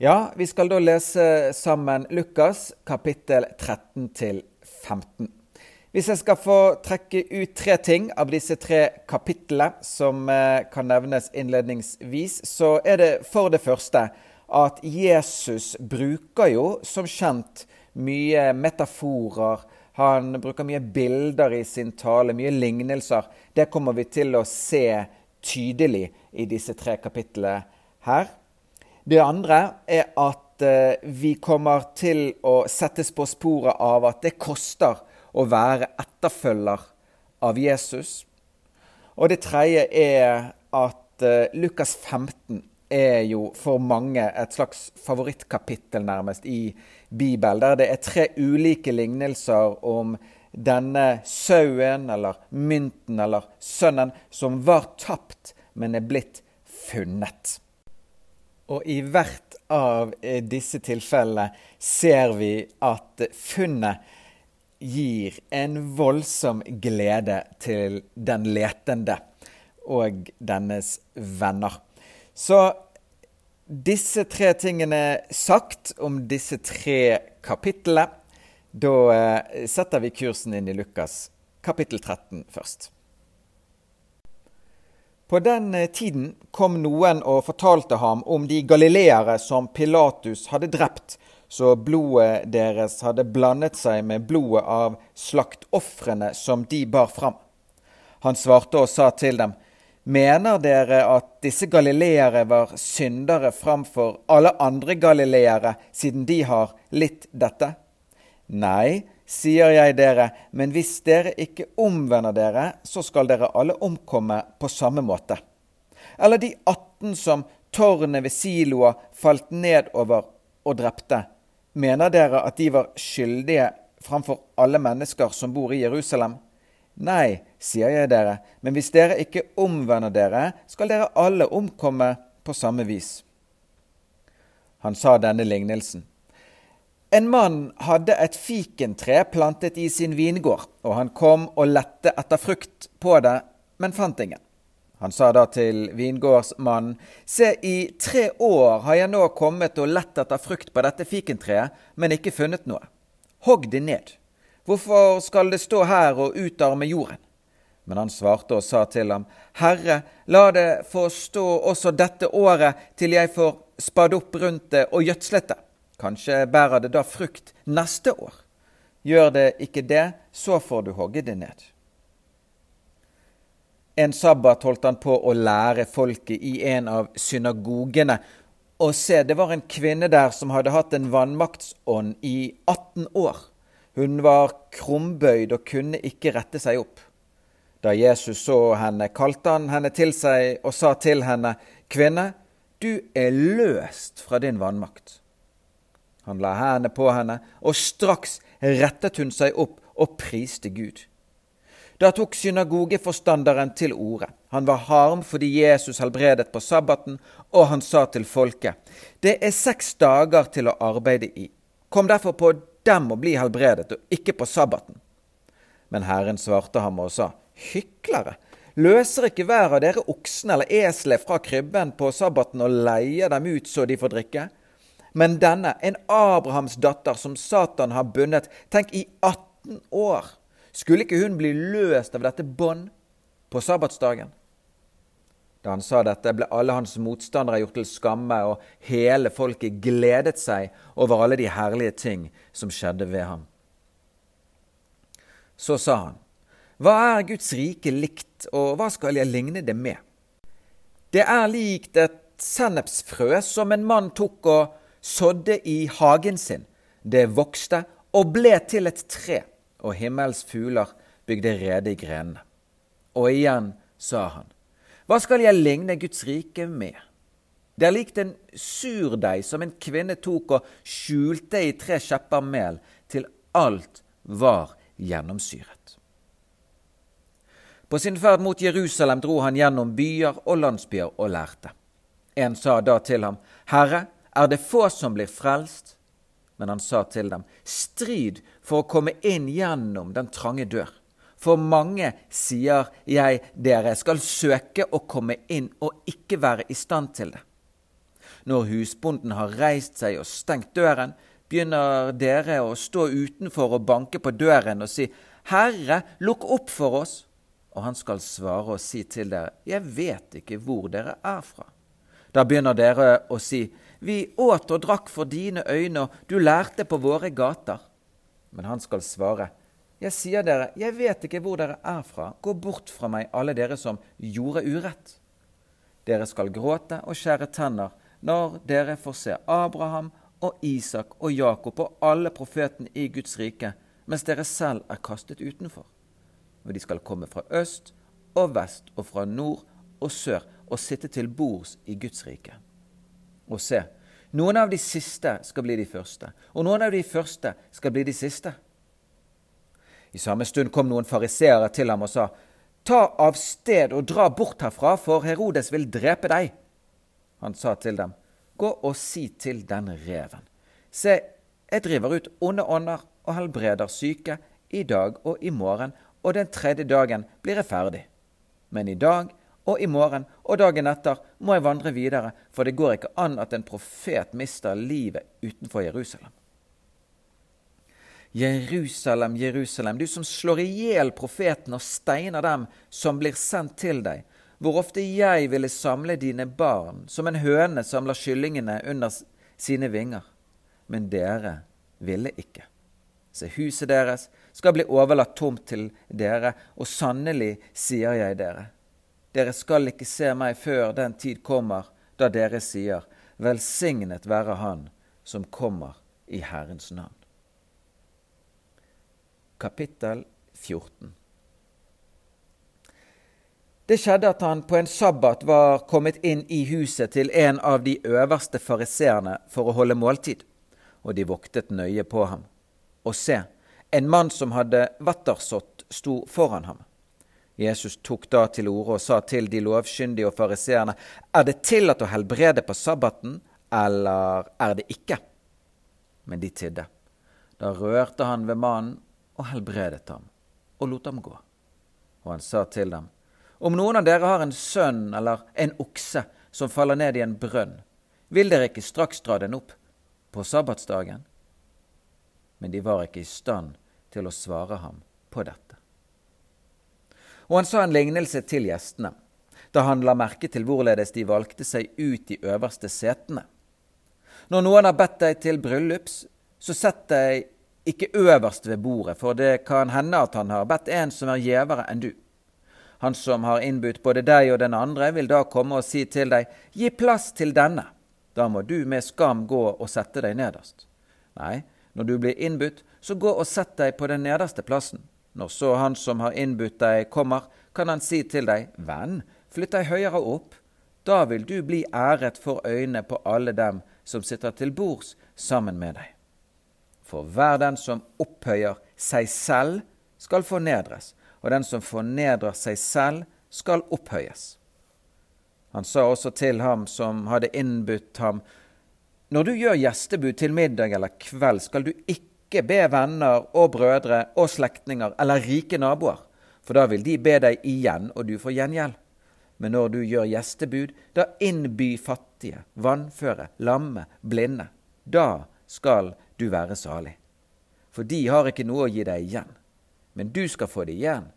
Ja, vi skal da lese sammen Lukas kapittel 13 til 15. Hvis jeg skal få trekke ut tre ting av disse tre kapitlene som eh, kan nevnes innledningsvis, så er det for det første at Jesus bruker jo som kjent mye metaforer. Han bruker mye bilder i sin tale, mye lignelser. Det kommer vi til å se tydelig i disse tre kapitlene her. Det andre er at eh, vi kommer til å settes på sporet av at det koster å være etterfølger av Jesus. Og det tredje er at eh, Lukas 15 er jo for mange et slags favorittkapittel, nærmest, i Bibelen, der det er tre ulike lignelser om denne sauen, eller mynten, eller sønnen, som var tapt, men er blitt funnet. Og i hvert av eh, disse tilfellene ser vi at funnet gir en voldsom glede til den letende og dennes venner. Så disse tre tingene sagt om disse tre kapitlene, da eh, setter vi kursen inn i Lukas kapittel 13 først. På den eh, tiden kom noen og fortalte ham om de galileere som Pilatus hadde drept, så blodet deres hadde blandet seg med blodet av slaktofrene som de bar fram. Han svarte og sa til dem, Mener dere at disse galileere var syndere framfor alle andre galileere, siden de har litt dette? Nei, sier jeg dere, men hvis dere ikke omvender dere, så skal dere alle omkomme på samme måte. Eller de 18 som tårnet ved Siloa falt ned over og drepte. Mener dere at de var skyldige framfor alle mennesker som bor i Jerusalem? Nei, sier jeg dere, men hvis dere ikke omvender dere, skal dere alle omkomme på samme vis. Han sa denne lignelsen. En mann hadde et fikentre plantet i sin vingård, og han kom og lette etter frukt på det, men fant ingen. Han sa da til vingårdsmannen, Se, i tre år har jeg nå kommet og lett etter frukt på dette fikentreet, men ikke funnet noe. Hogg det ned. Hvorfor skal det stå her og utarme jorden? Men han svarte og sa til ham, Herre, la det få stå også dette året til jeg får spadd opp rundt det og gjødslet det. Kanskje bærer det da frukt neste år. Gjør det ikke det, så får du hogge det ned. En sabbat holdt han på å lære folket i en av synagogene. Og se, det var en kvinne der som hadde hatt en vannmaktsånd i 18 år. Hun var krumbøyd og kunne ikke rette seg opp. Da Jesus så henne, kalte han henne til seg og sa til henne, Kvinne, du er løst fra din vannmakt. Han la hendene på henne, og straks rettet hun seg opp og priste Gud. Da tok synagogeforstanderen til orde. Han var harm fordi Jesus helbredet på sabbaten, og han sa til folket, det er seks dager til å arbeide i. Kom derfor på dem og bli helbredet, og ikke på sabbaten. Men Herren svarte ham og sa, hyklere, løser ikke hver av dere oksene eller eselet fra krybben på sabbaten og leier dem ut så de får drikke? Men denne, en Abrahams datter som Satan har bundet, tenk i 18 år, skulle ikke hun bli løst av dette bånd på sabbatsdagen? Da han sa dette, ble alle hans motstandere gjort til skamme, og hele folket gledet seg over alle de herlige ting som skjedde ved ham. Så sa han, Hva er Guds rike likt, og hva skal jeg ligne det med? Det er likt et sennepsfrø som en mann tok og sådde i hagen sin. Det vokste og ble til et tre, og himmels fugler bygde rede i grenene. Og igjen sa han, Hva skal jeg ligne Guds rike med? Det er likt en surdeig som en kvinne tok og skjulte i tre skjepper mel, til alt var gjennomsyret. På sin ferd mot Jerusalem dro han gjennom byer og landsbyer og lærte. En sa da til ham, Herre, er det få som blir frelst. Men han sa til dem, strid for å komme inn gjennom den trange dør. For mange, sier jeg dere, skal søke å komme inn og ikke være i stand til det. Når husbonden har reist seg og stengt døren, begynner dere å stå utenfor og banke på døren og si, Herre, lukk opp for oss. Og han skal svare og si til dere, Jeg vet ikke hvor dere er fra. Da begynner dere å si, Vi åt og drakk for dine øyne, og du lærte på våre gater. Men han skal svare, Jeg sier dere, jeg vet ikke hvor dere er fra. Gå bort fra meg, alle dere som gjorde urett. Dere skal gråte og skjære tenner når dere får se Abraham og Isak og Jakob og alle profetene i Guds rike, mens dere selv er kastet utenfor. Og de skal komme fra øst og vest og fra nord og sør og sitte til bords i Guds rike. Og se, noen av de siste skal bli de første, og noen av de første skal bli de siste. I samme stund kom noen fariseere til ham og sa, Ta av sted og dra bort herfra, for Herodes vil drepe deg. Han sa til dem, Gå og si til den reven. Se, jeg driver ut onde ånder og helbreder syke i dag og i morgen, og den tredje dagen blir jeg ferdig. Men i dag og i morgen og dagen etter må jeg vandre videre, for det går ikke an at en profet mister livet utenfor Jerusalem. Jerusalem, Jerusalem, du som slår i hjel profeten og steiner dem som blir sendt til deg. Hvor ofte jeg ville samle dine barn, som en høne samler kyllingene under sine vinger. Men dere ville ikke. Se, huset deres skal bli overlatt tomt til dere, og sannelig sier jeg dere, dere skal ikke se meg før den tid kommer da dere sier, velsignet være Han som kommer i Herrens navn. Kapittel 14 Det skjedde at han på en sabbat var kommet inn i huset til en av de øverste fariseerne for å holde måltid, og de voktet nøye på ham. Og se, en mann som hadde vattersått, sto foran ham. Jesus tok da til orde og sa til de lovkyndige og fariseerne, er det tillatt å helbrede på sabbaten, eller er det ikke? Men de tidde. Da rørte han ved mannen og helbredet ham, og lot ham gå. Og han sa til dem, om noen av dere har en sønn eller en okse som faller ned i en brønn, vil dere ikke straks dra den opp på sabbatsdagen? Men de var ikke i stand til å svare ham på dette. Og han sa en lignelse til gjestene, da han la merke til hvorledes de valgte seg ut de øverste setene. Når noen har bedt deg til bryllups, så sett deg ikke øverst ved bordet, for det kan hende at han har bedt en som er gjevere enn du. Han som har innbudt både deg og den andre, vil da komme og si til deg, gi plass til denne. Da må du med skam gå og sette deg nederst. Nei, når du blir innbudt, så gå og sett deg på den nederste plassen. Når så han som har innbudt deg, kommer, kan han si til deg, Venn, flytt deg høyere opp. Da vil du bli æret for øynene på alle dem som sitter til bords sammen med deg. For hver den som opphøyer seg selv, skal fornedres, og den som fornedrer seg selv, skal opphøyes. Han sa også til ham som hadde innbudt ham, Når du gjør gjestebud til middag eller kveld, skal du ikke ikke be venner og brødre og slektninger eller rike naboer, for da vil de be deg igjen, og du får gjengjeld. Men når du gjør gjestebud, da innby fattige, vannføre, lamme, blinde. Da skal du være salig. For de har ikke noe å gi deg igjen, men du skal få det igjen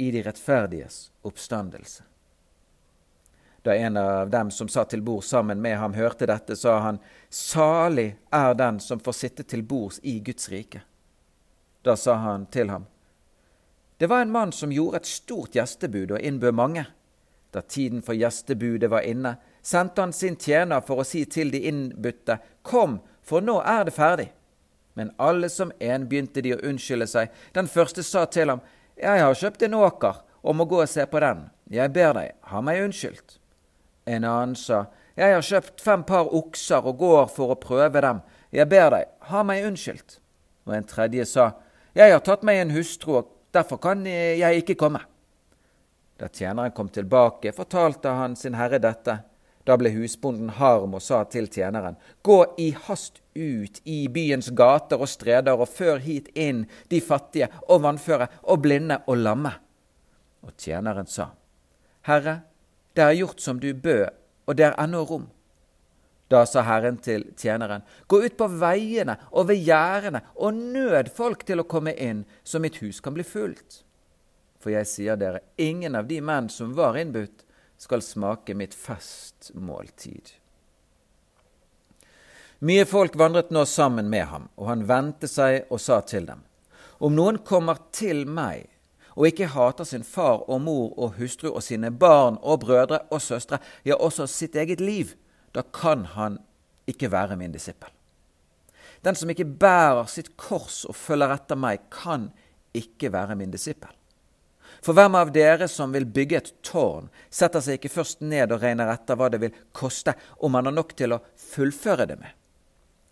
i de rettferdiges oppstandelse. Da en av dem som satt til bord sammen med ham, hørte dette, sa han, Salig er den som får sitte til bords i Guds rike. Da sa han til ham, Det var en mann som gjorde et stort gjestebud og innbød mange. Da tiden for gjestebudet var inne, sendte han sin tjener for å si til de innbudte, Kom, for nå er det ferdig. Men alle som en begynte de å unnskylde seg. Den første sa til ham, Jeg har kjøpt en åker og må gå og se på den. Jeg ber deg, ha meg unnskyldt. En annen sa, Jeg har kjøpt fem par okser og går for å prøve dem. Jeg ber deg, ha meg unnskyldt. Og en tredje sa, Jeg har tatt meg en hustru, og derfor kan jeg ikke komme. Da tjeneren kom tilbake, fortalte han sin herre dette. Da ble husbonden harm og sa til tjeneren, Gå i hast ut i byens gater og streder og før hit inn de fattige og vannføre og blinde og lamme. Og tjeneren sa, Herre, det er gjort som du bød, og det er ennå rom. Da sa Herren til tjeneren, gå ut på veiene og ved gjerdene og nød folk til å komme inn, så mitt hus kan bli fullt. For jeg sier dere, ingen av de menn som var innbudt, skal smake mitt festmåltid. Mye folk vandret nå sammen med ham, og han vendte seg og sa til dem, om noen kommer til meg og ikke hater sin far og mor og hustru og sine barn og brødre og søstre, ja, også sitt eget liv, da kan han ikke være min disippel. Den som ikke bærer sitt kors og følger etter meg, kan ikke være min disippel. For hvem av dere som vil bygge et tårn, setter seg ikke først ned og regner etter hva det vil koste, om han har nok til å fullføre det med.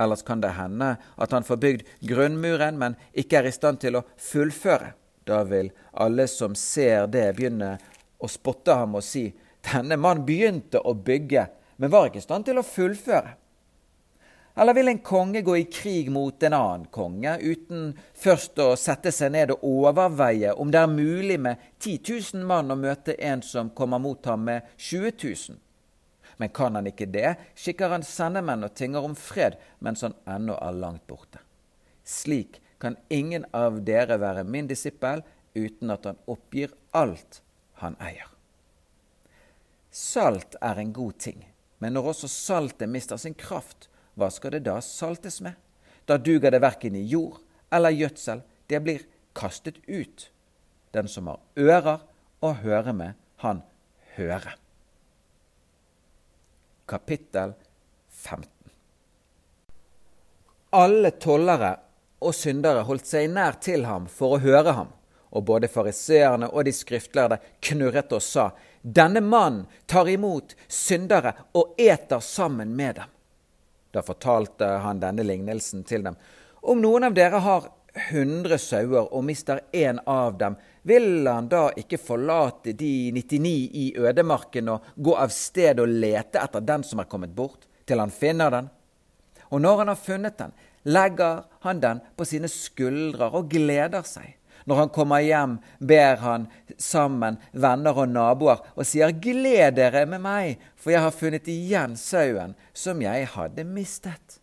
Ellers kan det hende at han får bygd grunnmuren, men ikke er i stand til å fullføre. Da vil alle som ser det, begynne å spotte ham og si:" Denne mann begynte å bygge, men var ikke i stand til å fullføre. Eller vil en konge gå i krig mot en annen konge uten først å sette seg ned og overveie om det er mulig med 10 000 mann å møte en som kommer mot ham med 20 000? Men kan han ikke det, skikker han sendemenn og tinger om fred mens han ennå er langt borte. Slik kan ingen av dere være min disippel uten at han oppgir alt han eier. Salt er en god ting, men når også saltet mister sin kraft, hva skal det da saltes med? Da duger det verken i jord eller gjødsel, det blir kastet ut. Den som har ører å høre med, han hører. Kapittel 15 Alle tollere og syndere holdt seg nær til ham for å høre ham, og både fariseerne og de skriftlærde knurret og sa:" Denne mannen tar imot syndere og eter sammen med dem. Da fortalte han denne lignelsen til dem. Om noen av dere har hundre sauer og mister én av dem, vil han da ikke forlate de 99 i ødemarken og gå av sted og lete etter den som er kommet bort, til han finner den? Og når han har funnet den, legger han den på sine skuldre og gleder seg. Når han kommer hjem, ber han sammen venner og naboer og sier, Gled dere med meg, for jeg har funnet igjen sauen som jeg hadde mistet.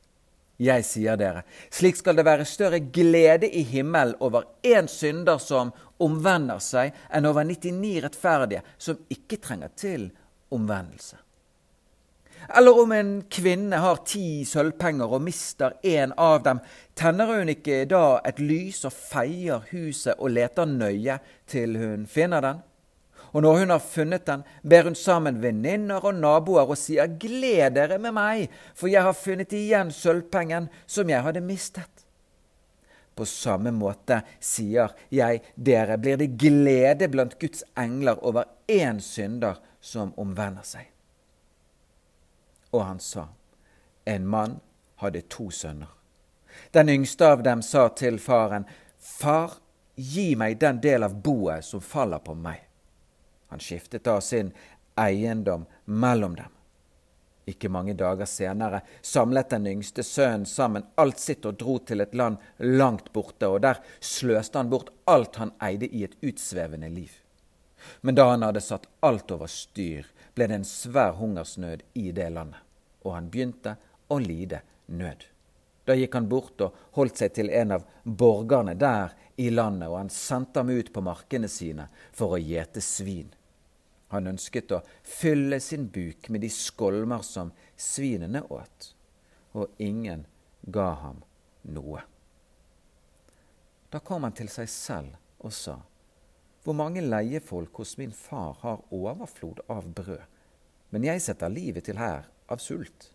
Jeg sier dere, slik skal det være større glede i himmelen over én synder som omvender seg, enn over 99 rettferdige som ikke trenger til omvendelse. Eller om en kvinne har ti sølvpenger og mister en av dem, tenner hun ikke da et lys og feier huset og leter nøye til hun finner den? Og når hun har funnet den, ber hun sammen venninner og naboer og sier, Gled dere med meg, for jeg har funnet igjen sølvpengen som jeg hadde mistet. På samme måte sier jeg dere, blir det glede blant Guds engler over én synder som omvender seg. Og han sa, en mann hadde to sønner. Den yngste av dem sa til faren, Far, gi meg den del av boet som faller på meg. Han skiftet da sin eiendom mellom dem. Ikke mange dager senere samlet den yngste sønnen sammen alt sitt og dro til et land langt borte, og der sløste han bort alt han eide i et utsvevende liv. Men da han hadde satt alt over styr, ble det en svær hungersnød i det landet, og han begynte å lide nød. Da gikk han bort og holdt seg til en av borgerne der i landet, og han sendte ham ut på markene sine for å gjete svin. Han ønsket å fylle sin buk med de skolmer som svinene åt, og ingen ga ham noe. Da kom han til seg selv og sa, Hvor mange leiefolk hos min far har overflod av brød, men jeg setter livet til her av sult.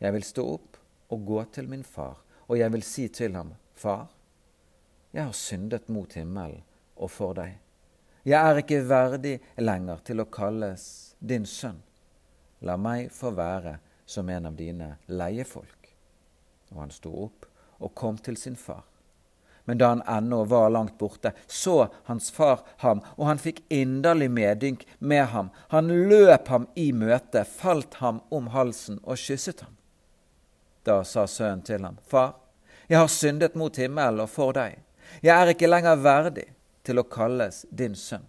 Jeg vil stå opp og gå til min far, og jeg vil si til ham, Far, jeg har syndet mot himmelen og for deg. Jeg er ikke verdig lenger til å kalles din sønn. La meg få være som en av dine leiefolk. Og han sto opp og kom til sin far. Men da han ennå var langt borte, så hans far ham, og han fikk inderlig medynk med ham. Han løp ham i møte, falt ham om halsen og kysset ham. Da sa sønnen til ham, Far, jeg har syndet mot himmelen og for deg. Jeg er ikke lenger verdig til å kalles din sønn.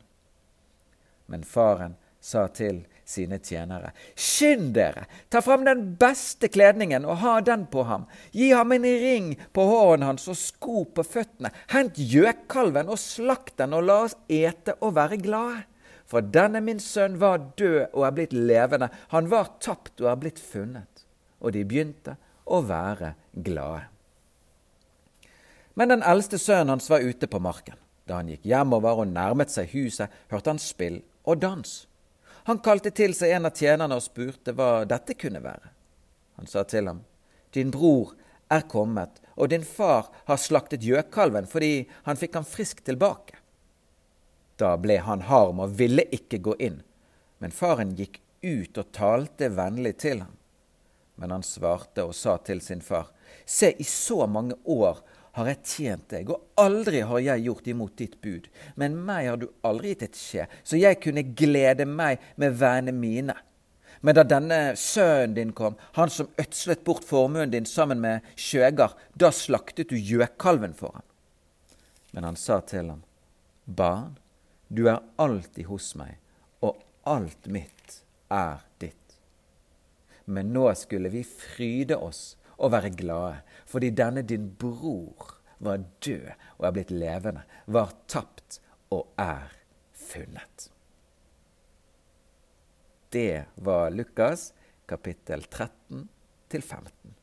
Men faren sa til sine tjenere. Skynd dere, ta fram den beste kledningen og ha den på ham. Gi ham en ring på håren hans og sko på føttene. Hent gjøkalven og slakt den, og la oss ete og være glade. For denne min sønn var død og er blitt levende. Han var tapt og er blitt funnet. Og de begynte å være glade. Men den eldste sønnen hans var ute på marken. Da han gikk hjemover og nærmet seg huset, hørte han spill og dans. Han kalte til seg en av tjenerne og spurte hva dette kunne være. Han sa til ham, Din bror er kommet, og din far har slaktet gjøkalven fordi han fikk ham frisk tilbake. Da ble han harm og ville ikke gå inn, men faren gikk ut og talte vennlig til ham. Men han svarte og sa til sin far, Se, i så mange år har jeg tjent deg, og aldri har jeg gjort imot ditt bud. Men meg har du aldri gitt et skje, så jeg kunne glede meg med vennene mine. Men da denne sønnen din kom, han som ødslet bort formuen din sammen med skjøger, da slaktet du gjøkalven for ham. Men han sa til ham, Barn, du er alltid hos meg, og alt mitt er ditt. Men nå skulle vi fryde oss og være glade, fordi denne din bror var død og er blitt levende, var tapt og er funnet. Det var Lukas kapittel 13 til 15.